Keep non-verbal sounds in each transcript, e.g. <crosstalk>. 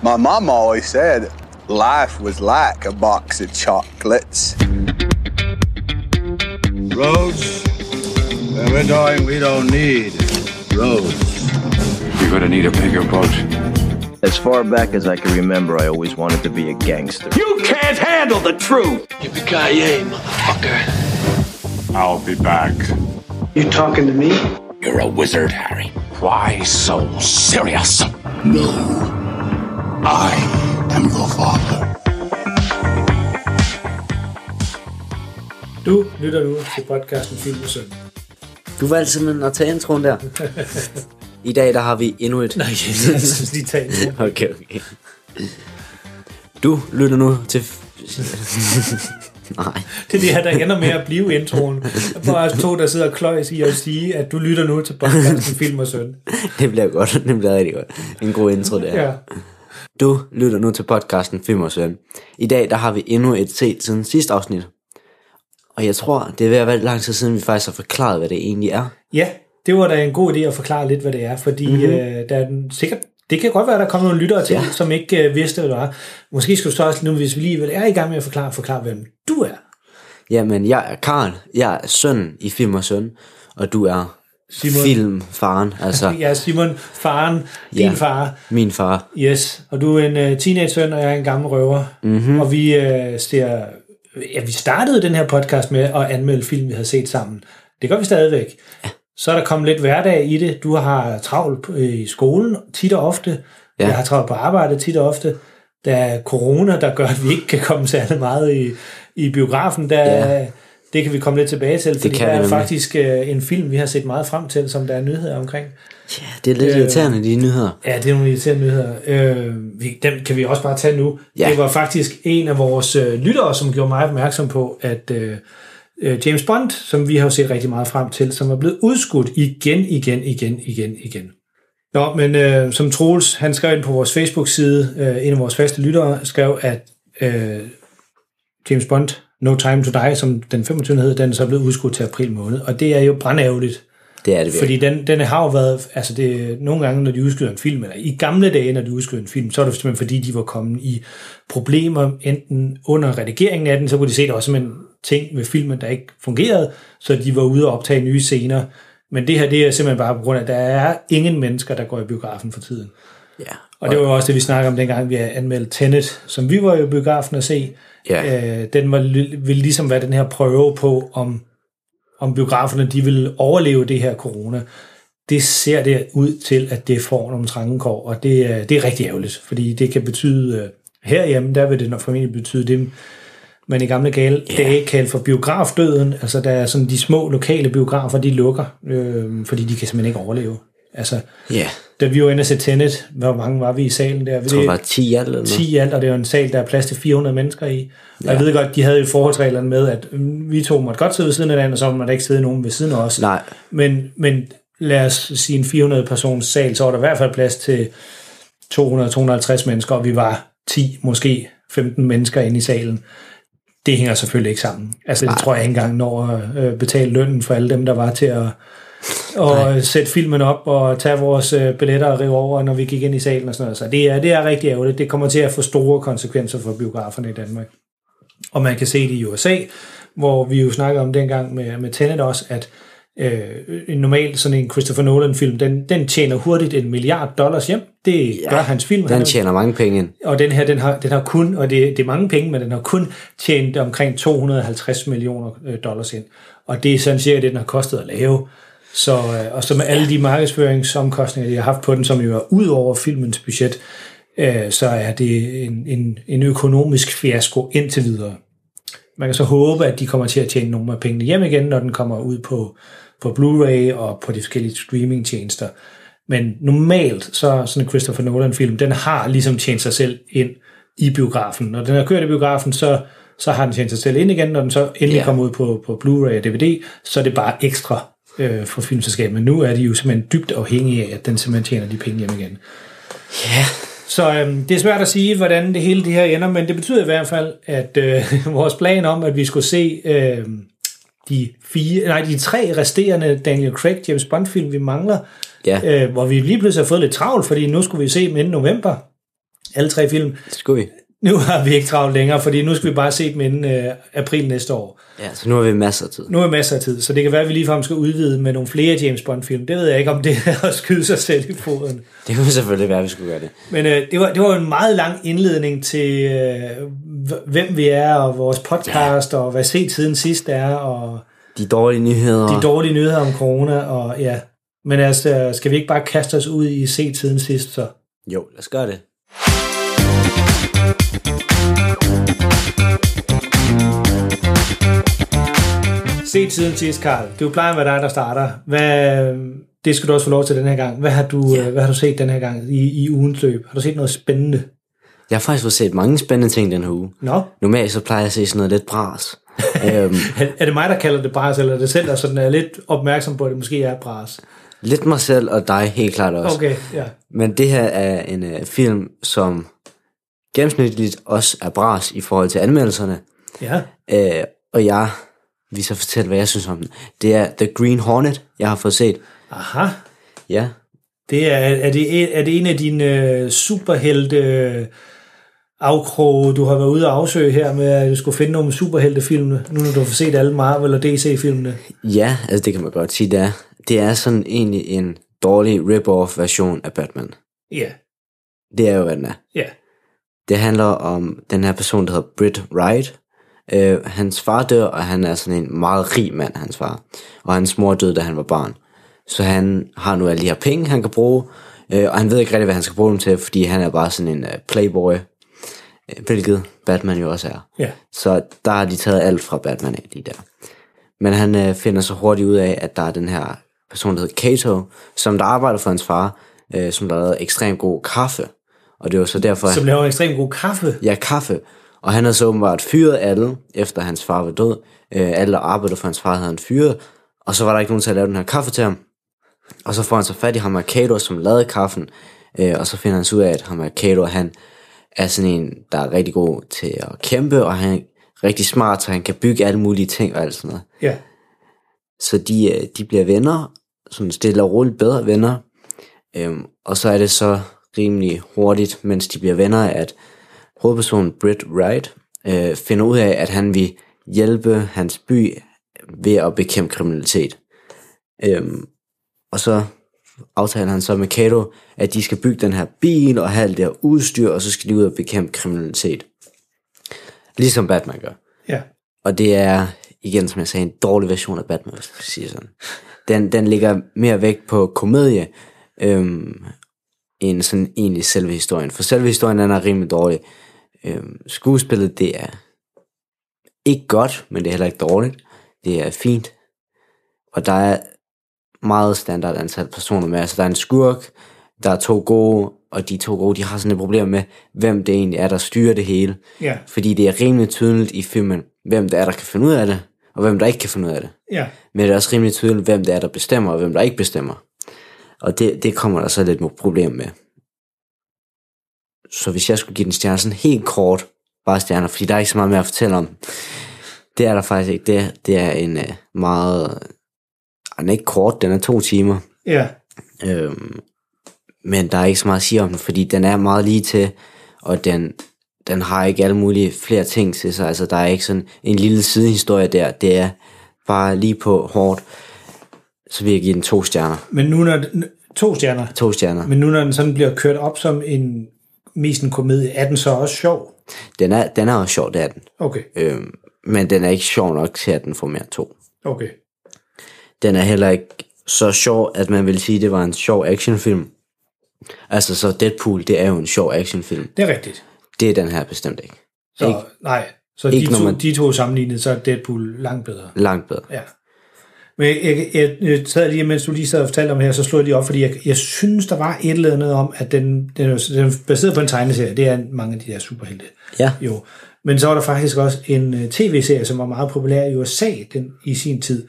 My mom always said life was like a box of chocolates. Roads? Where we're going, we don't need roads. You're gonna need a bigger boat. As far back as I can remember, I always wanted to be a gangster. You can't handle the truth. Yippee-ki-yay, motherfucker. I'll be back. You talking to me? You're a wizard, Harry. Why so serious? No. I am your father. Du lytter nu til podcasten Film og Søn. Du valgte simpelthen at tage introen der. <laughs> I dag der har vi endnu et... Nej, jeg synes lige tage introen. <laughs> Okay, okay. Du lytter nu til... <laughs> Nej. Det er det her, der ender med at blive introen. Bare os to, der sidder og kløjs i at sige, at du lytter nu til podcasten Film og Søn. Det bliver godt. Det bliver rigtig godt. En god intro der. Ja. Du lytter nu til podcasten Søn. I dag der har vi endnu et set siden sidste afsnit. Og jeg tror, det er ved at være lang tid siden, vi faktisk har forklaret, hvad det egentlig er. ja, det var da en god idé at forklare lidt, hvad det er, fordi Mhm. mm-hmm. øh, der er den, sikkert det kan godt være, at der kommer nogle lyttere til, ja. Som ikke øh, vidste, hvad det var. Måske skulle du så også nu, hvis vi lige er i gang med at forklare, forklare, hvem du er. Jamen, jeg er Karl. Jeg er søn i Film og Søn. Og du er Simon. filmfaren. Altså, <laughs> Jeg er Simon, faren, din Ja. far. min far. Yes, og du er en uh, teenage-søn, og jeg er en gammel røver. Mhm. Mm-hmm. Og vi uh, ser... Ja, vi startede den her podcast med at anmelde film, vi havde set sammen. Det gør vi stadigvæk. Ja. Så er der kommet lidt hverdag i det. Du har travlt i skolen tit og ofte. Ja. Ja. Jeg har travlt på arbejde tit og ofte. Der er corona, der gør, at vi ikke kan komme særlig meget i, i biografen. Der, ja. Det kan vi komme lidt tilbage til, fordi kan der er faktisk uh, en film, vi har set meget frem til, som der er nyheder omkring. Ja, det er lidt Øh, irriterende, de nyheder. Ja, det er nogle irriterende nyheder. Øh, vi, dem kan vi også bare tage nu. Ja. Det var faktisk en af vores øh, lyttere, som gjorde mig opmærksom på, at øh, øh, James Bond, som vi har jo set rigtig meget frem til, som er blevet udskudt igen, igen, igen, igen, igen. Nå, men øh, som Troels, han skrev ind på vores Facebook-side, øh, en af vores faste lyttere, skrev, at øh, James Bond, No Time to Die, som den 25. hed, den er så blevet udskudt til april måned. Og det er jo brandærgerligt. Det er det virkelig. Fordi den, den har jo været, altså det, nogle gange, når de udskyder en film, eller i gamle dage, når de udskyder en film, så er det simpelthen fordi, de var kommet i problemer, enten under redigeringen af den, så kunne de se, at der var simpelthen ting ved filmen, der ikke fungerede, så de var ude og optage nye scener. Men det her, det er simpelthen bare på grund af, at der er ingen mennesker, der går i biografen for tiden. Ja. Og det var jo også det, vi snakkede om dengang, vi anmeldte Tenet, som vi var i biografen at se. Ja. Øh, den var, ville ligesom være den her prøve på, om, om biograferne de vil overleve det her corona. Det ser det ud til, at det får nogle trange kår, og det, er- det er rigtig ærgerligt, fordi det kan betyde, øh, herhjemme, der vil det nok formentlig betyde det, man i gamle dage, dage kaldte for biografdøden, altså der er sådan de små lokale biografer, de lukker, øh, fordi de kan simpelthen ikke overleve. Altså, Ja, da vi var inde og se Tenet, hvor mange var vi i salen der? jeg tror, det var 10 alt eller noget. 10 i alt, og det var en sal, der er plads til 400 mennesker i. Og jeg ved godt, de havde jo forholdsreglerne med, at mm, vi to måtte godt sidde ved siden af hinanden, og så må der ikke sidde nogen ved siden af os. Nej, Men, men lad os sige en 400 persons sal, så var der i hvert fald plads til 200-250 mennesker, og vi var 10, måske 15 mennesker inde i salen. Det hænger selvfølgelig ikke sammen. Altså det tror jeg ikke engang når at øh, betale lønnen for alle dem, der var til at og sætte filmen op og tage vores øh, billetter og rive over, når vi gik ind i salen og sådan noget. Så det er, det er rigtig ærgerligt. Det kommer til at få store konsekvenser for biograferne i Danmark. Og man kan se det i USA, hvor vi jo snakkede om dengang med, med Tenet også, at øh, en normal sådan en Christopher Nolan-film, den, den tjener hurtigt en milliard dollars hjem. Det ja, gør hans film. Den er- tjener mange penge ind. og den her, den har, den har kun, og det, det er mange penge, men den har kun tjent omkring 250 millioner øh, dollars ind. Og det er sådan cirka det, den har kostet at lave. Så, øh, og så med alle de markedsføringsomkostninger, de har haft på den, som jo er ud over filmens budget, øh, så er det en, en, en økonomisk fiasko indtil videre. Man kan så håbe, at de kommer til at tjene nogle af pengene hjem igen, når den kommer ud på, på Blu-ray og på de forskellige streamingtjenester. Men normalt, så sådan en Christopher Nolan-film, den har ligesom tjent sig selv ind i biografen. Når den har kørt i biografen, så, så har den tjent sig selv ind igen. Når den så endelig Ja. kommer ud på, på Blu-ray og DVD, så er det bare ekstra øh, for filmselskabet. Men nu er de jo simpelthen dybt afhængige af, at den simpelthen tjener de penge hjem igen. Ja, Så øhm, det er svært at sige, hvordan det hele det her ender, men det betyder i hvert fald, at øh, <laughs> vores plan om, at vi skulle se øh, de, fire, nej, de tre resterende Daniel Craig James Bond film, vi mangler, ja. øh, hvor vi lige pludselig har fået lidt travlt, fordi nu skulle vi se dem inden november. Alle tre film. Det skulle vi. Nu har vi ikke travlt længere, fordi nu skal vi bare se dem inden øh, april næste år. Ja, så nu har vi masser af tid. Nu er masser af tid, så det kan være, at vi ligefrem skal udvide med nogle flere James Bond-film. Det ved jeg ikke, om det er at skyde sig selv i foden. <laughs> Det kunne selvfølgelig være, at vi skulle gøre det. Men øh, det, var, det var en meget lang indledning til, øh, hvem vi er, og vores podcast, og hvad set siden sidst er, og De dårlige nyheder. de dårlige nyheder om corona, og ja. Men altså, skal vi ikke bare kaste os ud i set siden sidst, så? Jo, lad os gøre det. Set siden sidst, Karl. Det plejer at være dig, der starter. Hvad, det skal du også få lov til den her gang. Hvad har du, Ja. hvad har du set den her gang i, i ugens løb? Har du set noget spændende? Jeg har faktisk fået set mange spændende ting den her uge. Nå, Normalt så plejer jeg at se sådan noget lidt bras. øhm, er, <laughs> er det mig, der kalder det bras, eller er det selv, der sådan er lidt opmærksom på, at det måske er bras? lidt mig selv og dig helt klart også. Okay, ja. Men det her er en uh, film, som gennemsnitligt også er bras i forhold til anmeldelserne. Ja, Uh, og jeg vil så fortælle, hvad jeg synes om den. Det er The Green Hornet, jeg har fået set. aha. Ja, Det er, er, det, er det en af dine øh, superhelte øh, afkrog, du har været ude og afsøge her med, at du skulle finde nogle superheltefilm, nu når du har set alle Marvel og DC-filmene? ja altså det kan man godt sige, det er. Det er sådan egentlig en dårlig rip-off version af Batman. Ja, Det er jo, hvad den er. ja. Det handler om den her person, der hedder Britt Wright. Øh, hans far dør, og han er sådan en meget rig mand, hans far. Og hans mor døde, da han var barn. Så han har nu alle de her penge, han kan bruge. Øh, og han ved ikke rigtig, hvad han skal bruge dem til, fordi han er bare sådan en uh, playboy. Øh, hvilket Batman jo også er. Ja. Så der har de taget alt fra Batman af lige der. Men han øh, finder så hurtigt ud af, at der er den her person, der hedder Kato, som der arbejder for hans far, øh, som der har lavet ekstremt god kaffe. Og det var så derfor... Som laver ekstremt god kaffe. Ja, kaffe. Og han havde så åbenbart fyret alle, efter hans far var død. Øh, alle, der arbejdede for hans far, havde han fyret. Og så var der ikke nogen til at lave den her kaffe til ham. Og så får han så fat i ham Mercado, som lavede kaffen. Øh, og så finder han så ud af, at ham Mercado, han er sådan en, der er rigtig god til at kæmpe, og han er rigtig smart, så han kan bygge alle mulige ting og alt sådan noget. Ja, Så de, øh, de bliver venner, sådan stille og roligt bedre venner. Øhm, og så er det så rimelig hurtigt, mens de bliver venner, at hovedpersonen Britt Wright øh, finder ud af, at han vil hjælpe hans by ved at bekæmpe kriminalitet. Øhm, og så aftaler han så med Kato, at de skal bygge den her bil og have alt det her udstyr, og så skal de ud og bekæmpe kriminalitet. Ligesom Batman gør. ja. Og det er, igen som jeg sagde, en dårlig version af Batman, hvis skal sige sådan. Den, den ligger mere vægt på komedie, øhm, end sådan egentlig selve historien. For selve historien den er rimelig dårlig. Øhm, skuespillet, det er ikke godt, men det er heller ikke dårligt. Det er fint. Og der er meget standard antal personer med. Altså der er en skurk, der er to gode, og de to gode, de har sådan et problem med, hvem det egentlig er, der styrer det hele. Ja, Fordi det er rimelig tydeligt i filmen, hvem det er, der kan finde ud af det, og hvem der ikke kan finde ud af det. ja. Men det er også rimelig tydeligt, hvem det er, der bestemmer, og hvem der ikke bestemmer. Og det, det kommer der så lidt med problem med. Så hvis jeg skulle give den stjerne sådan helt kort, bare stjerner, fordi der er ikke så meget mere at fortælle om. Det er der faktisk ikke. Det, det er en uh, meget... ej, Den er ikke kort, den er to timer. Ja, Øhm, men der er ikke så meget at sige om den, fordi den er meget lige til, og den, den har ikke alle mulige flere ting til sig. Altså, der er ikke sådan en lille sidehistorie der. Det er bare lige på hårdt. Så vil jeg give den to stjerner. men nu når den, to stjerner, To stjerner. men nu når den sådan bliver kørt op som en mest en komedie, er den så også sjov? Den er, den er også sjov, det er den. Okay, Øhm, men den er ikke sjov nok til, at den får mere to. okay. Den er heller ikke så sjov, at man vil sige, at det var en sjov actionfilm. Altså, så Deadpool, det er jo en sjov actionfilm. Det er rigtigt. Det er den her bestemt ikke. Så, Ikke- nej, så ikke de, to, man- de to sammenlignet, så er Deadpool langt bedre. Langt bedre. Ja. Men jeg, jeg, jeg, sad lige, mens du lige sad og fortalte om her, så slog jeg lige op, fordi jeg, jeg synes, der var et eller andet om, at den, den, den er baseret på en tegneserie. Det er mange af de der superhelte. Ja. Jo. Men så var der faktisk også en uh, tv-serie, som var meget populær i USA den, i sin tid.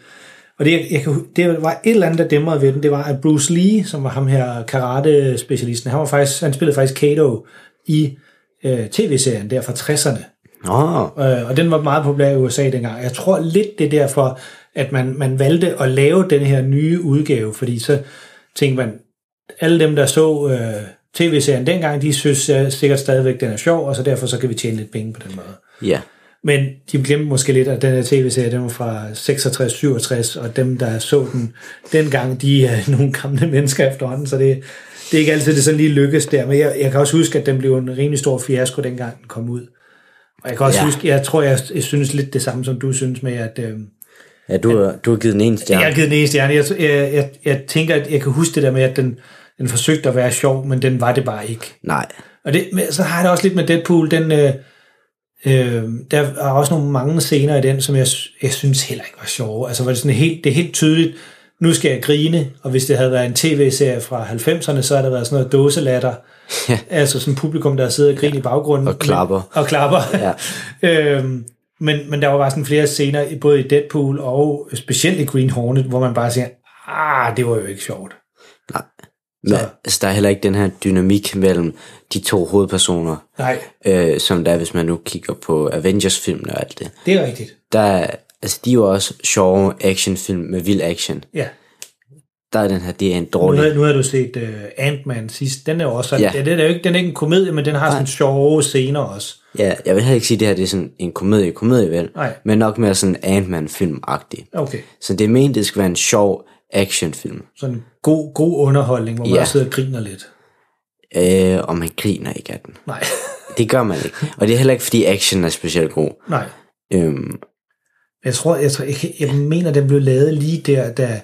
Og det, jeg, kan, det var et eller andet, der dæmrede ved den. Det var, at Bruce Lee, som var ham her karate-specialisten, han, var faktisk, han spillede faktisk Kato i uh, tv-serien der fra 60'erne. Åh, Øh, og den var meget populær i USA dengang. Jeg tror lidt, det er derfor, at man, man valgte at lave den her nye udgave, fordi så tænkte man, alle dem, der så øh, tv-serien dengang, de synes uh, sikkert stadigvæk, den er sjov, og så derfor så kan vi tjene lidt penge på den måde. Ja. Men de glemte måske lidt, at den her tv-serie, den var fra 66-67, og dem, der så den dengang, de er <laughs> nogle gamle mennesker efterhånden, så det, det er ikke altid, det sådan lige lykkes der. Men jeg, jeg kan også huske, at den blev en rimelig stor fiasko, dengang den kom ud. Og jeg kan også Ja. huske, jeg tror, jeg, jeg synes lidt det samme, som du synes med, at... Øh, Ja, du, har- du har givet den ene stjerne. jeg har givet den ene stjerne. Jeg, jeg, jeg, jeg tænker, at jeg kan huske det der med, at den, den forsøgte at være sjov, men den var det bare ikke. Nej. Og det, så har jeg det også lidt med Deadpool, den, øh, øh, der er også nogle mange scener i den, som jeg, jeg synes heller ikke var sjove. Altså var det sådan helt, det er helt tydeligt, nu skal jeg grine, og hvis det havde været en tv-serie fra 90'erne, så havde der været sådan noget dåselatter. Ja. Altså sådan publikum, der sidder og griner i baggrunden. Og klapper. Og klapper. Ja. <laughs> øhm, men, men der var bare sådan flere scener, i- både i Deadpool og specielt i Green Hornet, hvor man bare siger, ah, det var jo ikke sjovt. Nej. Men, altså, der er heller ikke den her dynamik mellem de to hovedpersoner, Nej, øh, som der er, hvis man nu kigger på Avengers-filmene og alt det. det er rigtigt. Der er, altså, de er jo også sjove actionfilm med vild action. Ja. Der er den her, det er en Nu dårlig... havde, nu havde du set uh, Ant-Man sidst. Den er jo også sådan, Ja. ja. den, er jo ikke, den er ikke en komedie, men den har sådan sjove scener også. Ja, jeg vil heller ikke sige, at det her det er sådan en komedie, komedie vel, Nej. men nok mere sådan Ant-Man-film-agtig. Okay. Så det er ment, det skal være en sjov actionfilm. Sådan en god, god underholdning, hvor man Ja. også sidder og griner lidt. Øh, og man griner ikke af den. Nej, <laughs> Det gør man ikke. Og det er heller ikke, fordi action er specielt god. nej. Øhm, Jeg tror, jeg, tror, jeg, jeg mener, den blev lavet lige der, da...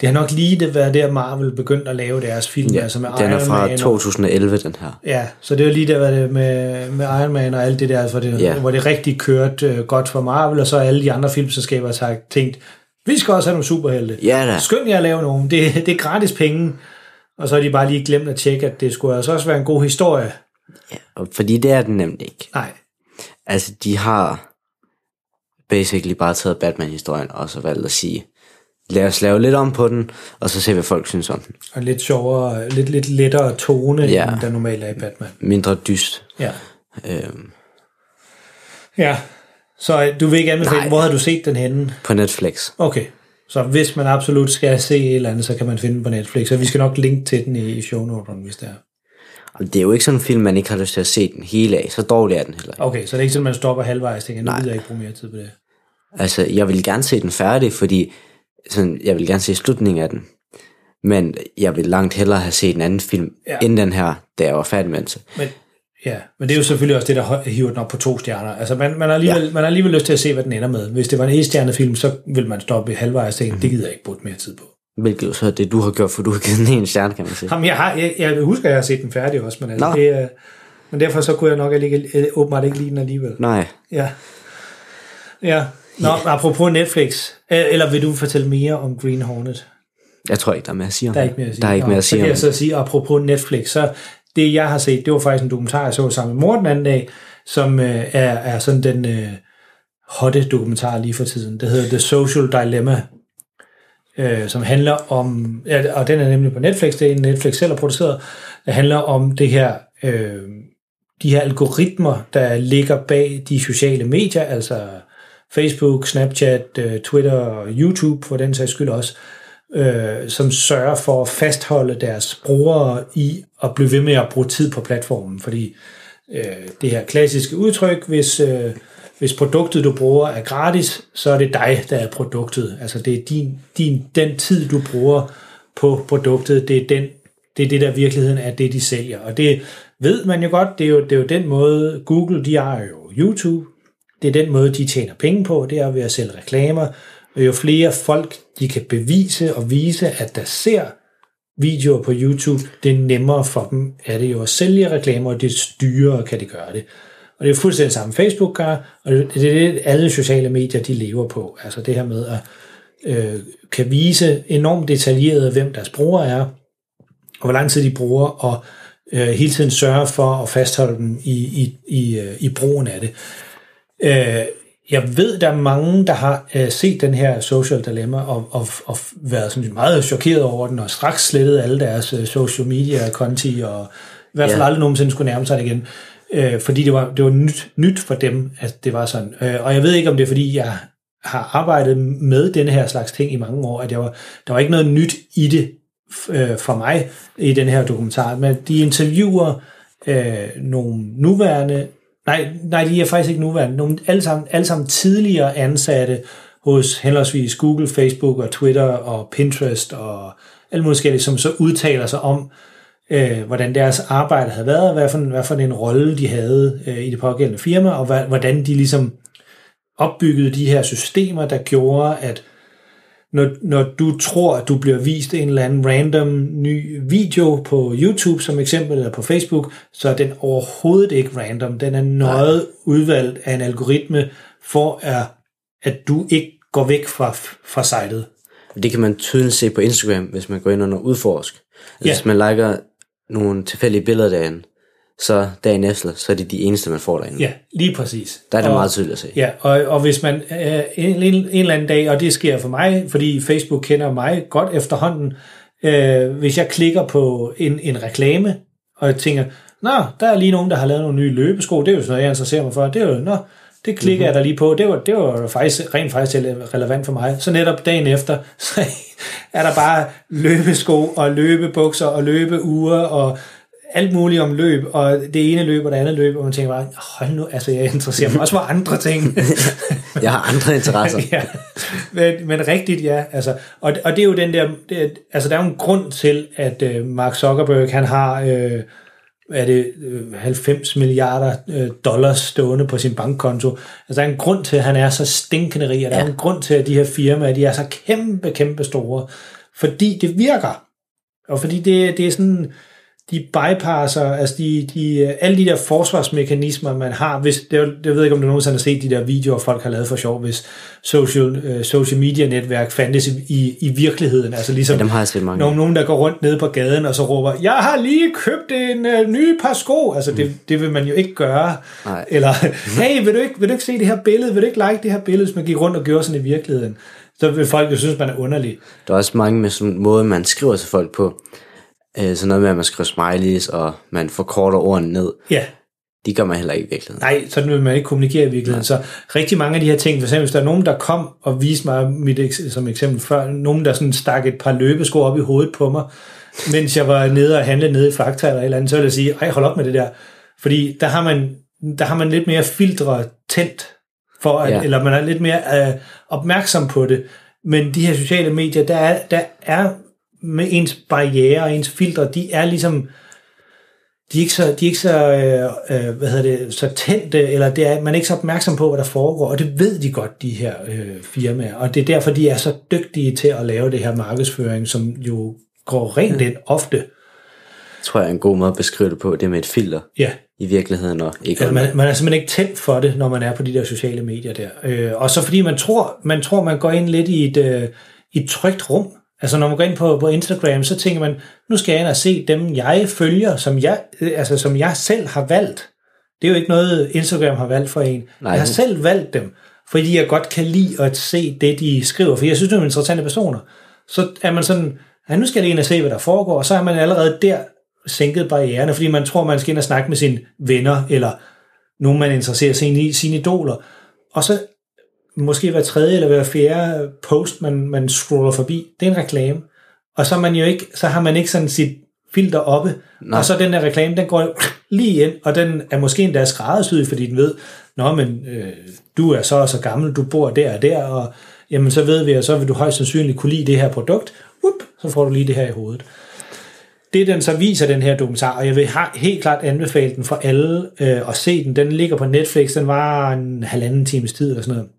Det har nok lige det været der, Marvel begyndte at lave deres film. ja, altså med den er Iron fra Man og- 2011, den her. Ja, så det var lige der var det med, med Iron Man og alt det der, for det, Ja. hvor det rigtig kørte øh, godt for Marvel, og så alle de andre filmselskaber har tænkt, vi skal også have nogle superhelte. Ja da. Skynd jer at lave nogen. Det, <laughs> det er gratis penge. Og så har de bare lige glemt at tjekke, at det skulle altså også være en god historie. Og fordi det er den nemlig ikke. Nej, Altså, de har basically bare taget Batman-historien og så valgt at sige, lad os lave lidt om på den, og så se, hvad folk synes om den. og lidt sjovere, lidt, lidt lettere tone, Ja. end der normalt er i Batman. Mindre dyst. Ja. Øhm, ja. Så øh, du vil ikke anbefale, Nej. hvor har du set den henne? på Netflix. Okay. Så hvis man absolut skal se et eller andet, så kan man finde den på Netflix. Og vi skal nok linke til den i shownoterne, hvis det er. Det er jo ikke sådan en film, man ikke har lyst til at se den hele af. Så dårlig er den heller ikke. Okay, så det er ikke sådan, man stopper halvvejs og tænker, nu Nej. gider jeg ikke bruge mere tid på det. Altså, jeg vil gerne se den færdig, fordi sådan, jeg vil gerne se slutningen af den. Men jeg vil langt hellere have set en anden film, Ja. end den her, da jeg var færdig med den. Men, ja, men det er jo selvfølgelig også det, der hiver den op på to stjerner. Altså, man, man, har alligevel, ja. man har alligevel lyst til at se, hvad den ender med. Hvis det var en et film, så vil man stoppe i halvvejs og tænke, Mhm. det gider jeg ikke bruge mere tid på. Hvilket jo så er det, du har gjort, for du har givet den en stjerne, kan man sige. Jamen, jeg, har, jeg, jeg husker, at jeg har set den færdig også, men, altså, Nå. det, er- men derfor så kunne jeg nok ikke, øh, åbenbart ikke lide den alligevel. Nej, Ja. Ja. Nå, apropos Netflix. Eller vil du fortælle mere om Green Hornet? jeg tror ikke, der er mere at sige om Der er ikke mere at sige. Der er ikke Nå, mere at så sige kan om jeg så sige, apropos Netflix, så det jeg har set, det var faktisk en dokumentar, jeg så sammen med mor den anden dag, som øh, er, er sådan den øh, hotte dokumentar lige for tiden. Det hedder The Social Dilemma, øh, som handler om, ja, og den er nemlig på Netflix, det er en Netflix selv har produceret, det handler om det her, øh, de her algoritmer, der ligger bag de sociale medier, altså Facebook, Snapchat, øh, Twitter og YouTube for den sags skyld også, øh, som sørger for at fastholde deres brugere i at blive ved med at bruge tid på platformen, fordi øh, det her klassiske udtryk, hvis, øh, hvis produktet du bruger er gratis, så er det dig, der er produktet. Altså det er din, din, den tid, du bruger på produktet, det er, den, det er det, der virkeligheden er det, de sælger. Og det ved man jo godt, det er jo, det er jo den måde, Google, de har jo YouTube, det er den måde, de tjener penge på, det er ved at sælge reklamer. Og jo flere folk, de kan bevise og vise, at der ser videoer på YouTube, det er nemmere for dem, er det jo at sælge reklamer, og det dyrere kan de gøre det. Og det er fuldstændig samme Facebook gør, og det er det, alle sociale medier, de lever på. Altså det her med at øh, kan vise enormt detaljeret, hvem deres brugere er, og hvor lang tid de bruger, og øh, hele tiden sørge for at fastholde dem i, i, i, øh, i brugen af det. Øh, jeg ved, der er mange, der har øh, set den her social dilemma og, og, og været sådan meget chokeret over den, og straks slettet alle deres øh, social media konti, og i hvert fald Ja. aldrig nogensinde skulle nærme sig det igen. Øh, fordi det var, det var nyt, nyt for dem, at det var sådan. Øh, og jeg ved ikke, om det er, fordi jeg har arbejdet med denne her slags ting i mange år, at jeg var, der var ikke noget nyt i det øh, for mig i den her dokumentar. Men de interviewer øh, nogle nuværende, nej, nej, de er faktisk ikke nuværende, nogle alle sammen, alle sammen tidligere ansatte hos henholdsvis Google, Facebook og Twitter og Pinterest og alle forskellige, som så udtaler sig om, øh, hvordan deres arbejde havde været, hvad for, en, hvad for en rolle de havde øh, i det pågældende firma, og hvad, hvordan de ligesom opbyggede de her systemer, der gjorde, at når, når du tror, at du bliver vist en eller anden random ny video på YouTube som eksempel, eller på Facebook, så er den overhovedet ikke random. Den er nøjet udvalgt af en algoritme for, at, at du ikke går væk fra, fra sitet. Det kan man tydeligt se på Instagram, hvis man går ind under udforsk. Altså, Ja. Hvis man liker nogle tilfældige billeder derinde, så dagen efter, så er det de eneste, man får derinde. Ja, lige præcis. Der er det Og- meget tydeligt at se. Ja, og, og hvis man øh, en, en, en eller anden dag, og det sker for mig, fordi Facebook kender mig godt efterhånden, øh, hvis jeg klikker på en, en reklame, og jeg tænker, nå, der er lige nogen, der har lavet nogle nye løbesko, det er jo sådan noget, jeg interesserer mig for, det er jo, nå, det klikker mm-hmm. jeg da lige på, det var, det var faktisk rent faktisk relevant for mig. Så netop dagen efter, <laughs> så er der bare løbesko og løbebukser og løbeure og alt muligt om løb, og det ene løb og det andet løb, og man tænker bare, hold nu, altså jeg interesserer mig også for andre ting. <laughs> Jeg har andre interesser. <laughs> ja, men, men rigtigt, ja. Altså, og, og det er jo den der, det, altså der er jo en grund til, at øh, Mark Zuckerberg, han har, øh, er det øh, 90 milliarder øh, dollars stående på sin bankkonto. Altså der er en grund til, at han er så stinkende rig, og der ja. er en grund til, at de her firmaer, de er så kæmpe, kæmpe store. Fordi det virker. Og fordi det, det er sådan, de bypasser, altså de, de, alle de der forsvarsmekanismer, man har, hvis, det, jeg ved ikke, om du nogensinde har set de der videoer, folk har lavet for sjov, hvis social, øh, social media netværk fandtes i, i, i virkeligheden, altså ligesom Ja, dem har jeg set mange nogen, nogen, der går rundt nede på gaden, og så råber, jeg har lige købt en øh, ny par sko, altså det, det vil man jo ikke gøre, Nej. eller, <laughs> hey, vil du, ikke, vil du ikke se det her billede, vil du ikke like det her billede, hvis man gik rundt og gjorde sådan i virkeligheden, så vil folk jo synes, man er underlig. Der er også mange med sådan måde, man skriver til folk på. Øh, sådan noget med, at man skriver smileys, og man forkorter ordene ned. Ja, De gør man heller ikke i virkeligheden. Nej, sådan vil man ikke kommunikere i virkeligheden. Så rigtig mange af de her ting, for eksempel hvis der er nogen, der kom og viste mig mit som eksempel før, nogen der sådan stak et par løbesko op i hovedet på mig, mens jeg var nede og handle nede i Fakta eller et eller andet, så ville jeg sige, ej, hold op med det der. Fordi der har man, der har man lidt mere filtre tændt, for at, Ja. ja. eller man er lidt mere øh, opmærksom på det. Men de her sociale medier, der er, der er med ens barriere og ens filtre, de er ligesom, de er ikke så, de er ikke så, øh, øh, hvad hedder det, så tændte, eller det er, man er ikke så opmærksom på, hvad der foregår, og det ved de godt, de her øh, firmaer, og det er derfor, de er så dygtige til at lave det her markedsføring, som jo går rent ind ofte. tror jeg er en god måde at beskrive det på, det med et filter Ja, i virkeligheden, og ikke altså, man, man er simpelthen ikke tændt for det, når man er på de der sociale medier der. Øh, og så fordi man tror, man tror, man går ind lidt i et, øh, i et trygt rum. Altså når man går ind på, på Instagram, så tænker man, nu skal jeg ind og se dem, jeg følger, som jeg, øh, altså, som jeg selv har valgt. Det er jo ikke noget, Instagram har valgt for en. Nej. Jeg har selv valgt dem, fordi jeg godt kan lide at se det, de skriver, for jeg synes, det er interessante personer. Så er man sådan, ja, nu skal jeg ind og se, hvad der foregår, og så er man allerede der sænket barriererne, fordi man tror, man skal ind og snakke med sine venner, eller nogen, man interesserer sig i, sine idoler. Og så måske hver tredje eller hver fjerde post, man, man scroller forbi, det er en reklame. Og så, er man jo ikke, så har man ikke sådan sit filter oppe, Nej. og så den der reklame, den går lige ind, og den er måske endda skræddersyet, fordi den ved, nå, men øh, du er så og så gammel, du bor der og der, og jamen så ved vi, at så vil du højst sandsynligt kunne lide det her produkt, Whoop, så får du lige det her i hovedet. Det den så viser, den her dokumentar, og jeg vil helt klart anbefale den for alle øh, at se den. Den ligger på Netflix, den var en halvanden times tid eller sådan noget.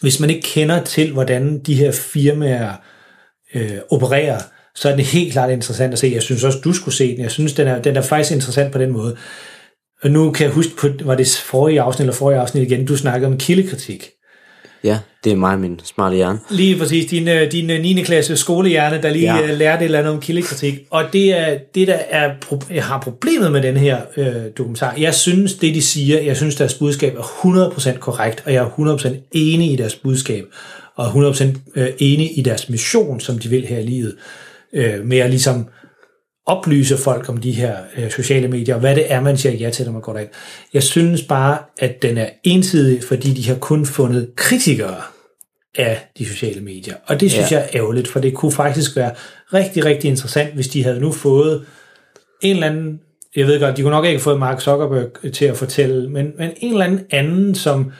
Hvis man ikke kender til, hvordan de her firmaer øh, opererer, så er det helt klart interessant at se. Jeg synes også, du skulle se den. Jeg synes, den er, den er faktisk interessant på den måde. Og nu kan jeg huske, på, var det forrige afsnit eller forrige afsnit igen, du snakkede om kildekritik. Ja, det er mig min smarte hjerne. Lige præcis, din, øh, din øh, 9. klasse skolehjerne, der lige Ja. ja. lærte et eller andet om kildekritik. Og det er det, der er, jeg har problemet med den her øh, dokumentar. Jeg synes, det de siger, jeg synes, deres budskab er 100% korrekt, og jeg er 100% enig i deres budskab, og 100% øh, enig i deres mission, som de vil her i livet, øh, med at ligesom oplyse folk om de her øh, sociale medier, og hvad det er, man siger ja til, når man går derind. Jeg synes bare, at den er ensidig, fordi de har kun fundet kritikere af de sociale medier. Og det synes Ja. jeg er ærgerligt, for det kunne faktisk være rigtig, rigtig interessant, hvis de havde nu fået en eller anden, jeg ved godt, de kunne nok ikke have fået Mark Zuckerberg til at fortælle, men, men en eller anden anden, som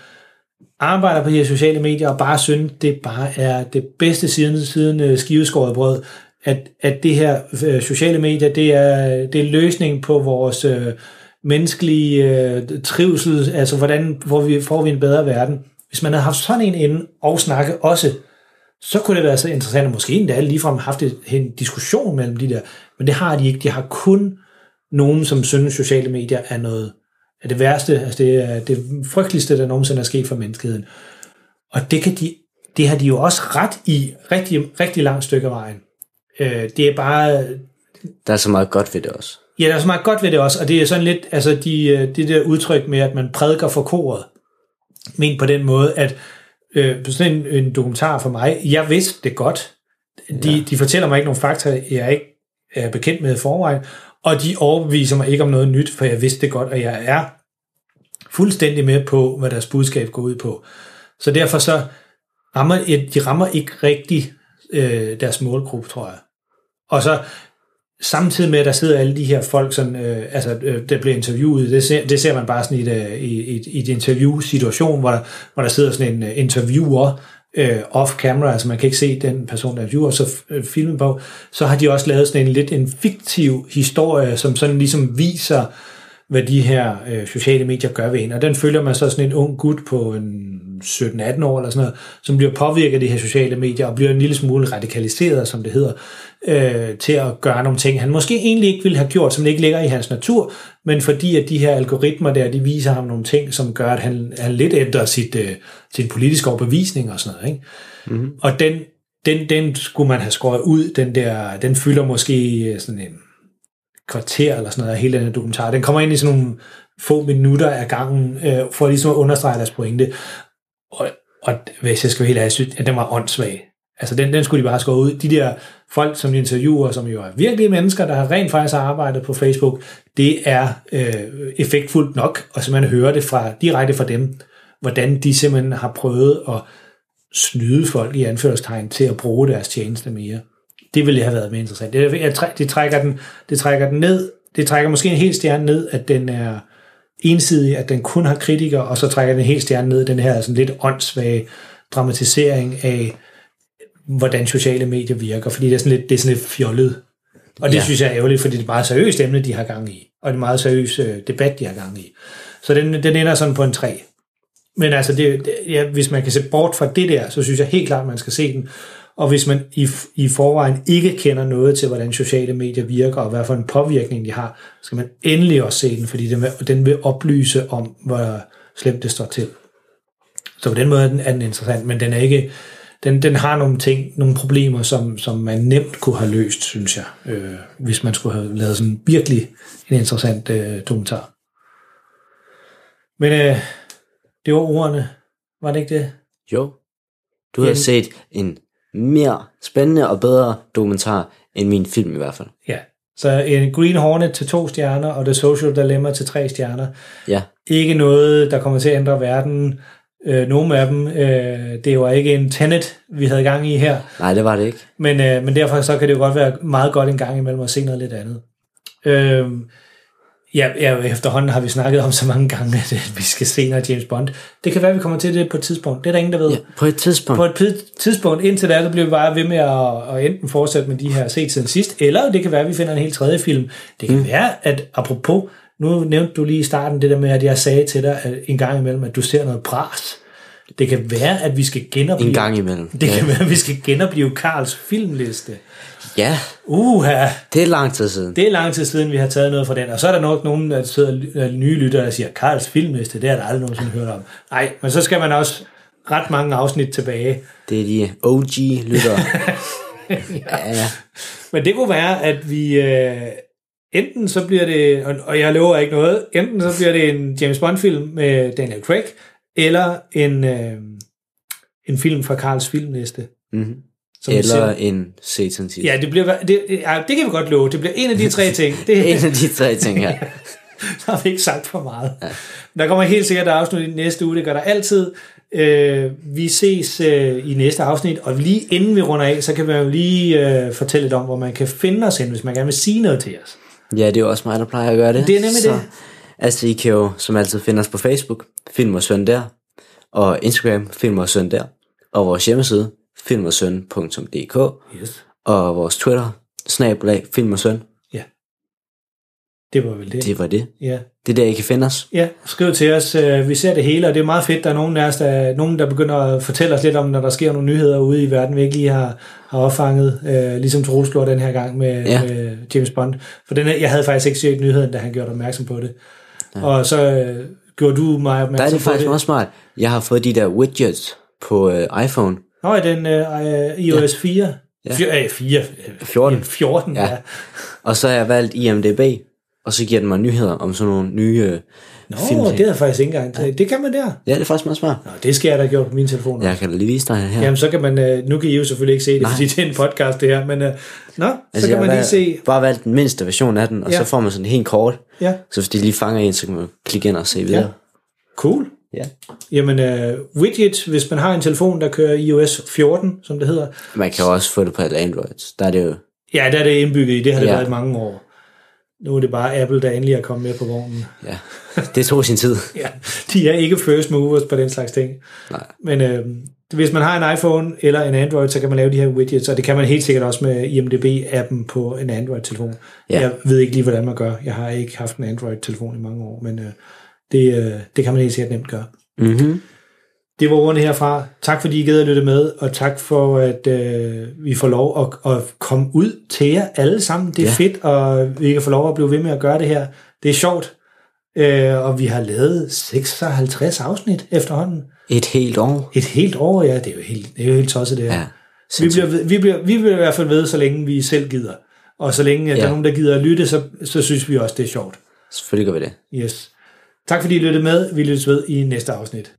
arbejder på de her sociale medier og bare synes, det bare er det bedste siden, siden øh, skiveskåret brød, at, at det her øh, sociale medier, det er, det er løsningen på vores øh, menneskelige øh, trivsel, altså hvordan hvor vi, får vi en bedre verden. Hvis man havde haft sådan en inde og snakke også, så kunne det være så interessant, og måske endda ligefrem haft et, en diskussion mellem de der, men det har de ikke. De har kun nogen, som synes, sociale medier er noget af det værste, altså det er det frygteligste, der nogensinde er sket for menneskeheden. Og det, kan de, det har de jo også ret i rigtig, rigtig langt stykke af vejen. Øh, det er bare, Der er så meget godt ved det også. ja, der er så meget godt ved det også, og det er sådan lidt, altså de, øh, det der udtryk med, at man prædiker for koret, men på den måde, at øh, sådan en, en dokumentar for mig, jeg vidste det godt. De, ja. de fortæller mig ikke nogle fakta, jeg ikke er bekendt med i forvejen, og de overbeviser mig ikke om noget nyt, for jeg vidste det godt, og jeg er fuldstændig med på, hvad deres budskab går ud på. Så derfor så rammer, de rammer ikke rigtig øh, deres målgruppe, tror jeg. Og så samtidig med, at der sidder alle de her folk, som, øh, altså, øh, der bliver interviewet, det ser, det ser man bare sådan i et, øh, i, i, i et interview-situation, hvor der, hvor der sidder sådan en øh, interviewer øh, off-camera, altså man kan ikke se den person, der interviewer, så øh, filmen på, så har de også lavet sådan en lidt en fiktiv historie, som sådan ligesom viser, hvad de her øh, sociale medier gør ved en. Og den følger man så sådan en ung gut på en 17-18 år eller sådan noget, som bliver påvirket af de her sociale medier og bliver en lille smule radikaliseret, som det hedder, øh, til at gøre nogle ting, han måske egentlig ikke ville have gjort, som ikke ligger i hans natur, men fordi at de her algoritmer der, de viser ham nogle ting, som gør, at han, han lidt ændrer sit, øh, sin politiske overbevisning og sådan noget. Ikke? Mm-hmm. Og den, den, den skulle man have skåret ud, den der, den fylder måske sådan en kvarter eller sådan noget, hele den her dokumentar. Den kommer ind i sådan nogle få minutter af gangen, øh, for ligesom at understrege deres pointe. Og, og hvis jeg skal være helt ærlig, jeg synes, at den var åndssvag. Altså den, den skulle de bare skåre ud. De der folk, som de interviewer, som jo er virkelige mennesker, der har rent faktisk arbejdet på Facebook, det er øh, effektfuldt nok, og så man hører det fra, direkte fra dem, hvordan de simpelthen har prøvet at snyde folk i anførselstegn til at bruge deres tjeneste mere. Det ville have været mere interessant. Det, jeg, det, trækker den, det trækker den ned. Det trækker måske en hel stjerne ned, at den er ensidig, at den kun har kritikere, og så trækker den en hel stjerne ned, den her sådan lidt åndssvage dramatisering af, hvordan sociale medier virker, fordi det er sådan lidt, det er sådan lidt fjollet. Og det Ja. synes jeg er ærgerligt, fordi det er et meget seriøst emne, de har gang i, og det er en meget seriøs øh, debat, de har gang i. Så den, den ender sådan på en 3. Men altså, det, det, ja, hvis man kan se bort fra det der, så synes jeg helt klart, man skal se den. Og hvis man i, i forvejen ikke kender noget til, hvordan sociale medier virker, og hvad for en påvirkning de har, så skal man endelig også se den, fordi den vil, den vil oplyse om, hvor slemt det står til. Så på den måde er den, er den interessant, men den er ikke, den, den har nogle ting, nogle problemer, som, som man nemt kunne have løst, synes jeg, øh, hvis man skulle have lavet sådan virkelig en interessant øh, dokumentar. Men øh, det var ordene, var det ikke det? Jo. Du har set en mere spændende og bedre dokumentar end min film i hvert fald. Ja. Så en Green Hornet til to stjerner, og The Social Dilemma til tre stjerner. Ja. Ikke noget, der kommer til at ændre verden. Øh, nogle af dem, øh, det var ikke en Tenet, vi havde gang i her. Nej, det var det ikke. Men, øh, men derfor så kan det jo godt være meget godt en gang imellem at se noget lidt andet. Øh, ja, ja, efterhånden har vi snakket om så mange gange, at vi skal se noget James Bond. Det kan være, at vi kommer til det på et tidspunkt. Det er der ingen, der ved. Ja, på et tidspunkt. På et tidspunkt, indtil da, så bliver vi bare ved med at, at enten fortsætte med de her set siden sidst, eller det kan være, at vi finder en helt tredje film. Det kan mm. være, at apropos, nu nævnte du lige i starten det der med, at jeg sagde til dig at en gang imellem, at du ser noget bras. Det kan være, at vi skal genopleve... En gang imellem. Det kan være, at vi skal genopleve Karls filmliste. Ja, Uha, det er lang tid siden. det er lang tid siden, vi har taget noget fra den. Og så er der nok nogen, der sidder øh, nye lyttere, der siger, Karls filmliste, det har der aldrig nogensinde hørt om. Nej, men så skal man også ret mange afsnit tilbage. Det er de OG-lyttere. <laughs> ja. ja. Men det kunne være, at vi øh, enten så bliver det, og, og jeg lover ikke noget, enten så bliver det en James Bond-film med Daniel Craig, eller en, øh, en film fra Karls filmliste. Mm-hmm. Som Eller ser. en Satan Ja, det bliver, det, ja, det kan vi godt love. Det bliver en af de tre ting. Det, <laughs> En af de tre ting her. <laughs> så har vi ikke sagt for meget. Ja. Der kommer helt sikkert et afsnit i næste uge, det gør der altid. Øh, vi ses øh, i næste afsnit, og lige inden vi runder af, så kan vi jo lige øh, fortælle lidt om, hvor man kan finde os hen, hvis man gerne vil sige noget til os. Ja, det er jo også mig, der plejer at gøre det. Det er nemlig så, det. Altså, I kan jo som altid finde os på Facebook, Film og Søn der, og Instagram, Film og Søn der, og vores hjemmeside, filmogsøn.dk, Yes. og vores Twitter, snabelag, Film og Søn. Det var vel det. Det var det. Ja. Det er der, I kan finde os. Ja, skriv til os. Øh, Vi ser det hele, og det er meget fedt. Der er nogen af os, der, nogen, der begynder at fortælle os lidt om, når der sker nogle nyheder ude i verden, vi ikke lige har, har opfanget, øh, ligesom Troels gjorde den her gang med, Ja. ja. med James Bond. For den, jeg havde faktisk ikke set nyheden, da han gjorde opmærksom på det. Ja. Og så øh, gjorde du mig Der opmærksom er det på faktisk det. også smart. Jeg har fået de der widgets på øh, iPhone. Nå, i den øh, iOS 4. Ja. Fire, øh, 4. øh, 14. 14, ja. Ja. ja. Og så har jeg valgt IMDB, og så giver den mig nyheder om sådan nogle nye øh, Nå, film. det jeg faktisk ikke engang. Ja. Det kan man der. Ja, det er faktisk meget smart. Nå, det skal jeg da gjort på min telefon. Jeg kan da lige vise dig her. Jamen, så kan man, øh, nu kan I jo selvfølgelig ikke se det, Nej. fordi det er en podcast det her, men øh, nå, altså, så kan man lige se, bare valgt den mindste version af den, og Ja. så får man sådan helt kort. ja, Så hvis de lige fanger en, så kan man klikke ind og se videre. ja, cool. Ja. Jamen, øh, widget, hvis man har en telefon, der kører iOS 14, som det hedder, Man kan jo også få det på alle Androids. Der er det jo... ja, der er det indbygget i, det har det Ja. været i mange år. Nu er det bare Apple, der endelig er kommet med på vognen. Ja, det tog sin tid. <laughs> Ja, de er ikke first movers på den slags ting. Nej. Men øh, hvis man har en iPhone eller en Android, så kan man lave de her widgets, og det kan man helt sikkert også med IMDB-appen på en Android-telefon. Ja. Jeg ved ikke lige, hvordan man gør. Jeg har ikke haft en Android-telefon i mange år, men øh, det, øh, det kan man helt sikkert nemt gøre. Mm-hmm. Det var ordene herfra. Tak fordi I gad at lytte med, og tak for, at øh, vi får lov at, at komme ud til jer alle sammen. Det er Ja. ja. fedt, og vi kan få lov at blive ved med at gøre det her. Det er sjovt, øh, og vi har lavet 56 afsnit efterhånden. Et helt år. Et helt år, ja. Det er jo helt, det er jo helt tosset, det her. Ja. vi, bliver, ved- vi, bliver, vi bliver i hvert fald ved, så længe vi selv gider. Og så længe at der Ja. er nogen, der gider at lytte, så, så synes vi også, det er sjovt. Selvfølgelig gør vi det. Yes. Tak fordi I lyttede med. Vi lyttes ved i næste afsnit.